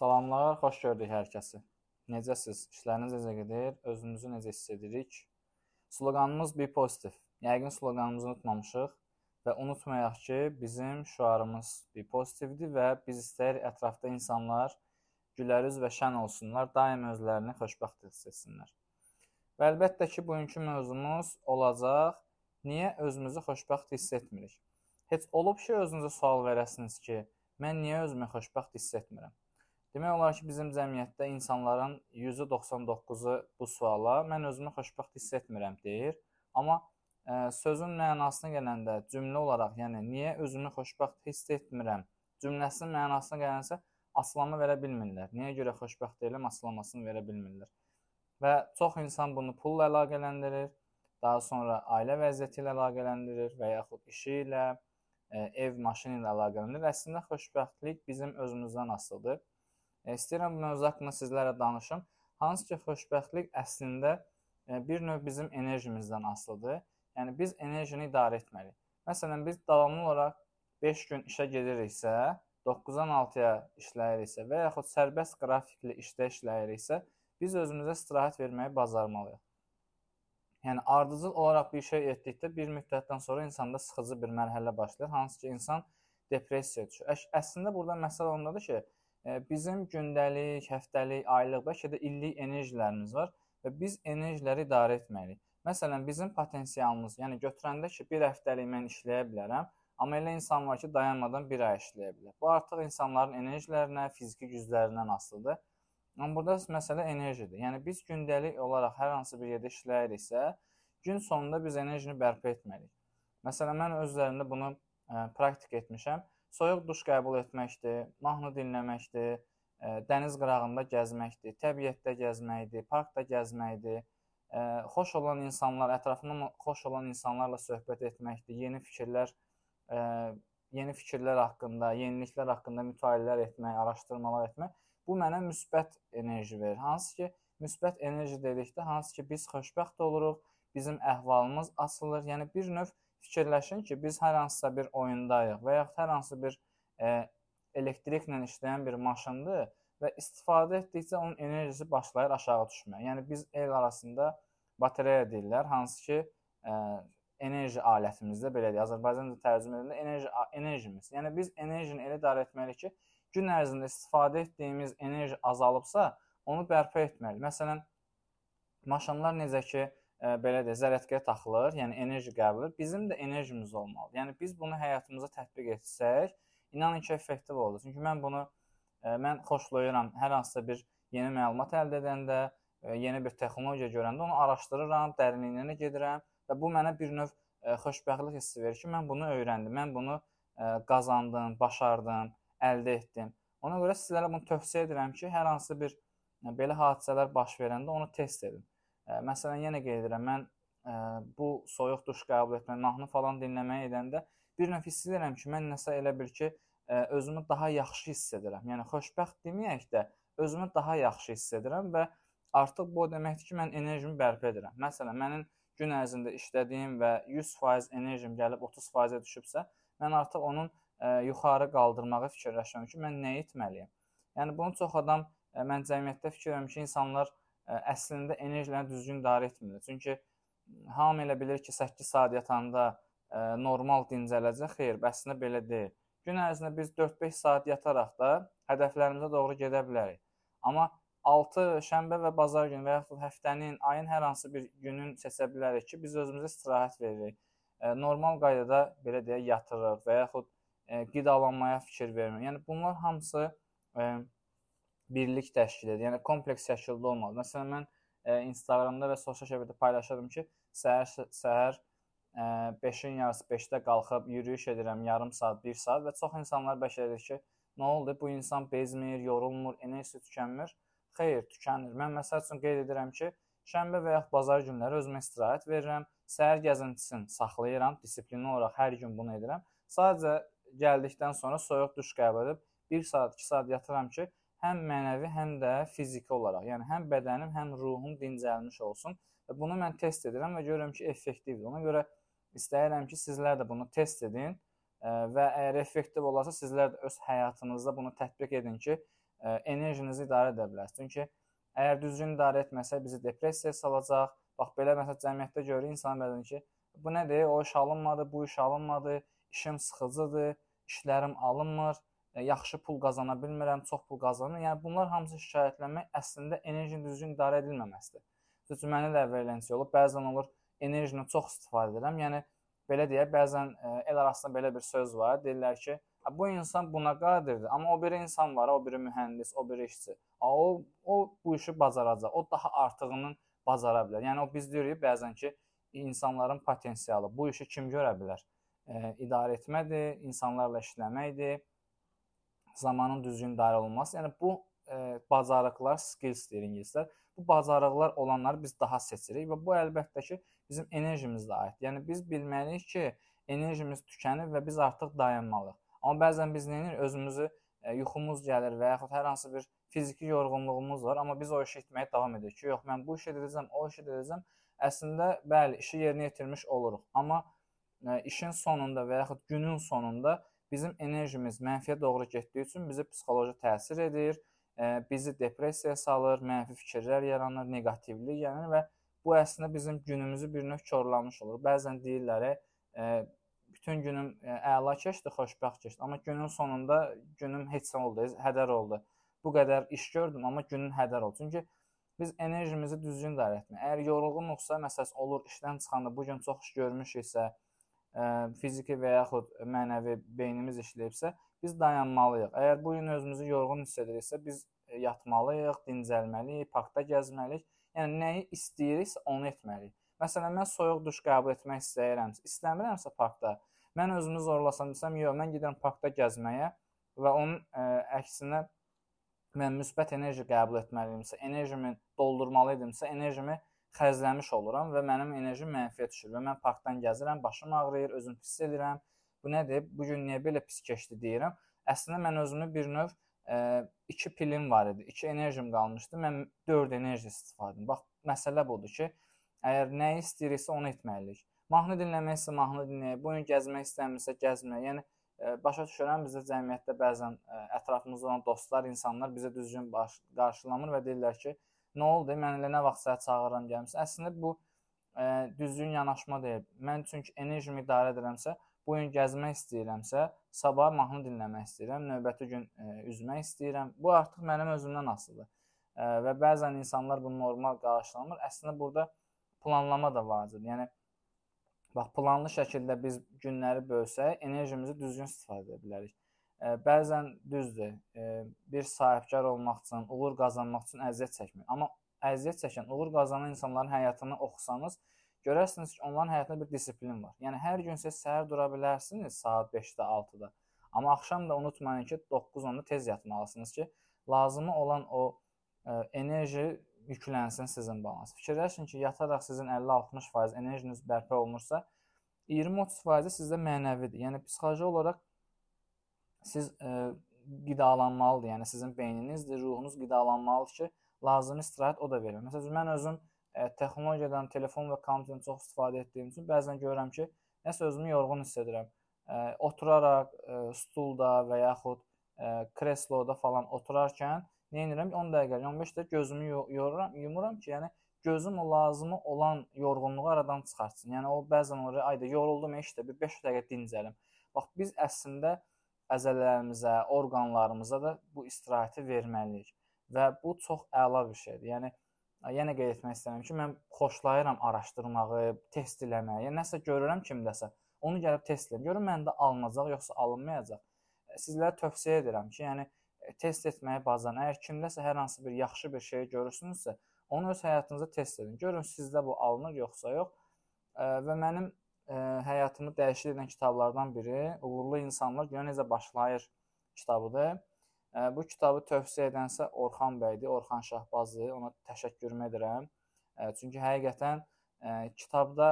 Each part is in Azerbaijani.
Salamlar, xoş gördük hər kəsi. Necəsiz? İşləriniz necə gedir? Özümüzü necə hiss edirik? Sloqanımız Be Positive. Yəqin sloqanımızı unutmamışıq və unutmayaq ki, bizim şüarımız Be Positive-dir və biz istəyirik ətrafda insanlar gülərüz və şən olsunlar, daim özlərini xoşbəxt hiss etsinlər. Və əlbəttə ki, bugünkü mövzumuz olacaq: Niyə özümüzü xoşbəxt hiss etmirik? Heç olub ki, özünüzə sual verəsiniz ki, mən niyə özümü xoşbəxt hiss etmirəm? Demək olar ki, bizim cəmiyyətdə insanların %99-u bu suala mən özümü xoşbəxt hiss etmirəm deyir. Amma ə, e, sözün mənasına gələndə cümlə olaraq, yəni niyə özümü xoşbəxt hiss etmirəm cümləsinin mənasına gələndə asılama verə bilmirlər. Niyə görə xoşbəxt deyiləm asılamasını verə bilmirlər. Və çox insan bunu pulla əlaqələndirir, daha sonra ailə vəziyyəti ilə əlaqələndirir və yaxud işi ilə, ə, e, ev, maşın ilə əlaqələndirir. Əslində xoşbəxtlik bizim özümüzdən asılıdır. E, istəyirəm bu mövzu haqqında sizlərlə danışım. Hansı ki, xoşbəxtlik əslində e, bir növ bizim enerjimizdən asılıdır. Yəni biz enerjini idarə etməliyik. Məsələn, biz davamlı olaraq 5 gün işə gediriksə, 9-dan 6-ya işləyiriksə və yaxud sərbəst qrafikli işdə işləyiriksə, biz özümüzə istirahət verməyi bacarmalıyıq. Yəni ardıcıl olaraq bir şey etdikdə bir müddətdən sonra insanda sıxıcı bir mərhələ başlayır, hansı ki, insan depressiyaya düşür. Əslində burada məsələ ondadır ki, Bizim gündəlik, həftəlik, aylıq, bəlkə də illik enerjilərimiz var və biz enerjiləri idarə etməliyik. Məsələn, bizim potensialımız, yəni götürəndə ki, bir həftəlik mən işləyə bilərəm, amma elə insan var ki, dayanmadan bir ay işləyə bilər. Bu artıq insanların enerjilərinə, fiziki güclərindən asılıdır. Amma burada məsələ enerjidir. Yəni biz gündəlik olaraq hər hansı bir yerdə işləyiriksə, gün sonunda biz enerjini bərpa etməliyik. Məsələn, mən öz üzərimdə bunu ə, praktik etmişəm. Soyuq duş qəbul etməkdir, mahnı dinləməkdir, e, dəniz qırağında gəzməkdir, təbiətdə gəzməkdir, parkda gəzməkdir. E, xoş olan insanlar, ətrafından xoş olan insanlarla söhbət etməkdir, yeni fikirlər e, yeni fikirlər haqqında, yeniliklər haqqında mütaliələr etmək, araşdırmalar etmək bu mənə müsbət enerji verir. Hansı ki, müsbət enerji dedikdə hansı ki, biz xoşbəxt oluruq, bizim əhvalımız açılır. Yəni bir növ fikirləşin ki, biz hər hansısa bir oyundayıq və yaxud hər hansı bir e, elektriklə işləyən bir maşındır və istifadə etdikcə onun enerjisi başlayır aşağı düşməyə. Yəni biz el arasında batareya deyirlər, hansı ki, e, enerji alətimizdə belə deyək, Azərbaycanca tərcümə edəndə enerji enerjimiz. Yəni biz enerjini elə idarə etməliyik ki, gün ərzində istifadə etdiyimiz enerji azalıbsa, onu bərpa etməliyik. Məsələn, maşınlar necə ki, belə deyək, zərərətkiyə taxılır, yəni enerji qəbul edir. Bizim də enerjimiz olmalıdır. Yəni biz bunu həyatımıza tətbiq etsək, inanın ki, effektiv olur. Çünki mən bunu mən xoşlayıram. Hər hansısa bir yeni məlumat əldə edəndə, yeni bir texnologiya görəndə onu araşdırıram, dərinliyinə gedirəm və bu mənə bir növ xoşbəxtlik hissi verir ki, mən bunu öyrəndim, mən bunu qazandım, başardım, əldə etdim. Ona görə sizlərə bunu tövsiyə edirəm ki, hər hansı bir belə hadisələr baş verəndə onu test edin. Məsələn, yenə qeyd edirəm, mən ə, bu soyuq duş qəbul etmə, mahnı falan dinləməyə edəndə bir növ hiss edirəm ki, mən nəsə elə bil ki, ə, özümü daha yaxşı hiss edirəm. Yəni xoşbəxt deməyək də, özümü daha yaxşı hiss edirəm və artıq bu o deməkdir ki, mən enerjimi bərpa edirəm. Məsələn, mənim gün ərzində işlədiyim və 100% enerjim gəlib 30%-ə düşübsə, mən artıq onun ə, yuxarı qaldırmağı fikirləşirəm ki, mən nə etməliyəm? Yəni bunu çox adam ə, mən cəmiyyətdə fikirləşirəm ki, insanlar əslində enerjilərini düzgün idarə etmirlər. Çünki hamı elə bilir ki, 8 saat yatanda ə, normal dincələcək. Xeyr, əslində belə deyil. Gün ərzində biz 4-5 saat yataraq da hədəflərimizə doğru gedə bilərik. Amma 6 şənbə və bazar günü və yaxud həftənin, ayın hər hansı bir günün seçə bilərik ki, biz özümüzə istirahət veririk. Ə, normal qaydada belə deyək yatırıq və yaxud ə, qidalanmaya fikir vermirik. Yəni bunlar hamısı ə, birlik təşkil edir. Yəni kompleks şəkildə olmalı. Məsələn, mən e, Instagramda və sosial şəbəkədə paylaşıram ki, səhər səhər 5-in e, yarısı 5-də qalxıb yürüyüş edirəm yarım saat, 1 saat və çox insanlar bəlkə edir ki, nə oldu? Bu insan bezmir, yorulmur, enerjisi tükənmir. Xeyr, tükənir. Mən məsəl üçün qeyd edirəm ki, şənbə və yaxud bazar günləri özümə istirahət verirəm. Səhər gəzintisini saxlayıram, dissiplinli olaraq hər gün bunu edirəm. Sadəcə gəldikdən sonra soyuq duş qəbul edib 1 saat, 2 saat yatıram ki, həm mənəvi, həm də fiziki olaraq, yəni həm bədənim, həm ruhum dincəlmiş olsun. Və bunu mən test edirəm və görürəm ki, effektivdir. Ona görə istəyirəm ki, sizlər də bunu test edin və əgər effektiv olarsa, sizlər də öz həyatınızda bunu tətbiq edin ki, ə, enerjinizi idarə edə bilərsiniz. Çünki əgər düzgün idarə etməsək bizi depressiyaya salacaq. Bax belə məsələn cəmiyyətdə görürük insan bəzən ki, bu nədir? O iş alınmadı, bu iş alınmadı, işim sıxıcıdır, işlərim alınmır, yaxşı pul qazana bilmirəm, çox pul qazanıram. Yəni bunlar hamısı şikayətlənmək əslində enerjinin düzgün idarə edilməməsidir. Düzdür, mənə də əvvəlləncə olub. Bəzən olur enerjini çox istifadə edirəm. Yəni belə deyək, bəzən el arasında belə bir söz var. Deyirlər ki, bu insan buna qadirdir, amma o biri insan var, o biri mühəndis, o biri işçi. O o bu işi bacaracaq. O daha artığını bacara bilər. Yəni o biz deyirik bəzən ki, insanların potensialı. Bu işi kim görə bilər? E, idarə etmədir, insanlarla işləməkdir, zamanın düzgün idarə olunması. Yəni bu e, bacarıqlar, skills deyir ingilislər. Bu bacarıqlar olanları biz daha seçirik və bu əlbəttə ki, bizim enerjimizə aiddir. Yəni biz bilməliyik ki, enerjimiz tükənib və biz artıq dayanmalıyıq. Amma bəzən biz nə edirik? Özümüzü e, yuxumuz gəlir və yaxud hər hansı bir fiziki yorğunluğumuz var, amma biz o işi etməyə davam edirik ki, yox mən bu işi edəcəm, o işi edəcəm. Əslində bəli, işi yerinə yetirmiş oluruq. Amma e, işin sonunda və yaxud günün sonunda bizim enerjimiz mənfiyə doğru getdiyi üçün bizə psixoloji təsir edir, e, bizi depressiyaya salır, mənfi fikirlər yaranır, neqativlik yaranır və bu əslində bizim günümüzü bir növ korlamış olur. Bəzən deyirlər, ə, bütün günüm e, əla keçdi, xoşbəxt keçdi. Amma günün sonunda günüm heç nə oldu, hədər oldu. Bu qədər iş gördüm, amma günün hədər oldu. Çünki biz enerjimizi düzgün idarə etmək. Əgər yorğunluqsa, məsələn, olur işdən çıxanda bu gün çox iş görmüşüksə, e, fiziki və yaxud mənəvi beynimiz işləyibsə, biz dayanmalıyıq. Əgər bu gün özümüzü yorğun hiss ediriksə, biz e, yatmalıyıq, dincəlməliyik, parkda gəzməliyik. Yəni nəyi istəyiriksə, onu etməliyik. Məsələn, mən soyuq duş qəbul etmək istəyirəm. İstəmirəmsə parkda, mən özümü zorlasam desəm, yox, mən gedirəm parkda gəzməyə və onun ə, e, əksinə mən müsbət enerji qəbul etməliyimsə, enerjimi doldurmalı idimsə, enerjimi xərcləmiş oluram və mənim enerjim mənfiyə düşür və mən parkdan gəzirəm, başım ağrıyır, özüm pis edirəm. Bu nədir? Bu gün niyə belə pis keçdi deyirəm. Əslində mən özümü bir növ ə, e, iki pilim var idi. 2 enerjim qalmışdı. Mən 4 enerji istifadə etdim. Bax, məsələ budur ki, Əgər nəyi istəyiriksə onu etməliyik. Mahnı dinləməksə mahnı dinləyək, bu gün gəzmək istəmirsə gəzmək. Yəni e, başa düşürəm bizdə cəmiyyətdə bəzən e, ətrafımızda olan dostlar, insanlar bizə düzgün baş, qarşılamır və deyirlər ki, nə oldu? Mən elə nə vaxt səni çağırıram gəlmisən. Əslində bu ə, e, düzgün yanaşma deyil. Mən çünki enerjimi idarə edirəmsə, bu gün gəzmək istəyirəmsə, sabah mahnı dinləmək istəyirəm, növbəti gün ə, üzmək istəyirəm. Bu artıq mənim özümdən asılıdır. Ə, və bəzən insanlar bunu normal qarşılamır. Əslində burada planlama da vacibdir. Yəni bax planlı şəkildə biz günləri bölsək, enerjimizi düzgün istifadə edə bilərik. Bəzən düzdür, bir sahibkar olmaq üçün, uğur qazanmaq üçün əziyyət çəkmək. Amma əziyyət çəkən, uğur qazanan insanların həyatını oxusanız, görərsiniz ki, onların həyatında bir disiplin var. Yəni hər gün siz səhər dura bilərsiniz saat 5-də, 6-da. Amma axşam da unutmayın ki, 9-10-da tez yatmalısınız ki, lazımı olan o ə, enerji yüklənsin sizin balansa. Fikirləşin ki, yataraq sizin 50-60% enerjiniz bərpa olunursa, 20-30% sizdə mənəvidir. Yəni psixoloji olaraq siz e, qidalanmalıdır. Yəni sizin beyninizdir, ruhunuz qidalanmalıdır ki, lazımi istirahət o da verir. Məsələn, mən özüm e, texnologiyadan, telefon və kompüterdən çox istifadə etdiyim üçün bəzən görürəm ki, nəsə özümü yorğun hiss edirəm. E, oturaraq, ə, stulda və yaxud ə, kresloda falan oturarkən Nə edirəm? 10 dəqiqə, 15 dəqiqə gözümü yoruram, yumuram ki, yəni gözüm o lazımı olan yorğunluğu aradan çıxartsın. Yəni o bəzən olur, ayda yoruldum işdə, bir 5 dəqiqə dincəlim. Bax biz əslində əzələlərimizə, orqanlarımıza da bu istirahəti verməliyik və bu çox əla bir şeydir. Yəni yenə qeyd etmək istəyirəm ki, mən xoşlayıram araşdırmağı, test eləməyi. Yəni nəsə görürəm kimdəsə, onu gəlib test edirəm. Görüm məndə alınacaq yoxsa alınmayacaq. Sizlərə tövsiyə edirəm ki, yəni test etməyi bacarın. Əgər kimdəsə hər hansı bir yaxşı bir şey görürsünüzsə, onu öz həyatınızda test edin. Görün sizdə bu alınır yoxsa yox. Və mənim həyatımı dəyişir edən kitablardan biri Uğurlu İnsanlar Günə Necə Başlayır kitabıdır. Bu kitabı tövsiyə edənsə Orxan bəydir, Orxan Şahbazı. Ona təşəkkürümü edirəm. Çünki həqiqətən kitabda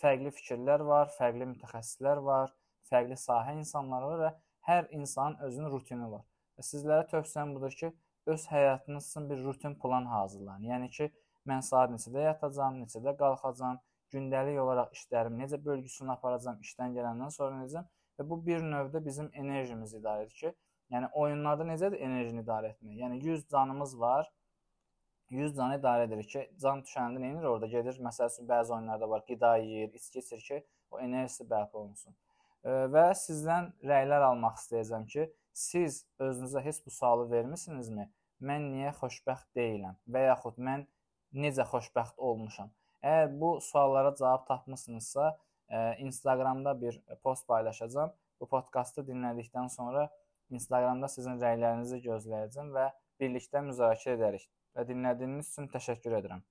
fərqli fikirlər var, fərqli mütəxəssislər var, fərqli sahə insanları var və hər insanın özünün rutini var. Sizlərə tövsiyəm budur ki, öz həyatınız üçün bir rutin plan hazırlayın. Yəni ki, mən saat neçədə yatacağam, neçədə qalxacağam, gündəlik olaraq işlərimi necə bölgüsünü aparacağam, işdən gələndən sonra necəm və bu bir növdə bizim enerjimizi idarə edir ki, Yəni oyunlarda necədir enerjini idarə etmək? Yəni 100 canımız var. 100 canı idarə edirik ki, can düşəndə nə edir orada? Gedir, məsəl üçün bəzi oyunlarda var, qida yeyir, içki içir ki, o enerjisi bərpa olunsun. Və sizdən rəylər almaq istəyəcəm ki, siz özünüzə heç bu sualı vermisinizmi? Mən niyə xoşbəxt deyiləm və yaxud mən necə xoşbəxt olmuşam? Əgər bu suallara cavab tapmısınızsa, Instagramda bir post paylaşacağam. Bu podkastı dinlədikdən sonra Instagramda sizin rəylərinizi gözləyəcəm və birlikdə müzakirə edərik. Və dinlədiyiniz üçün təşəkkür edirəm.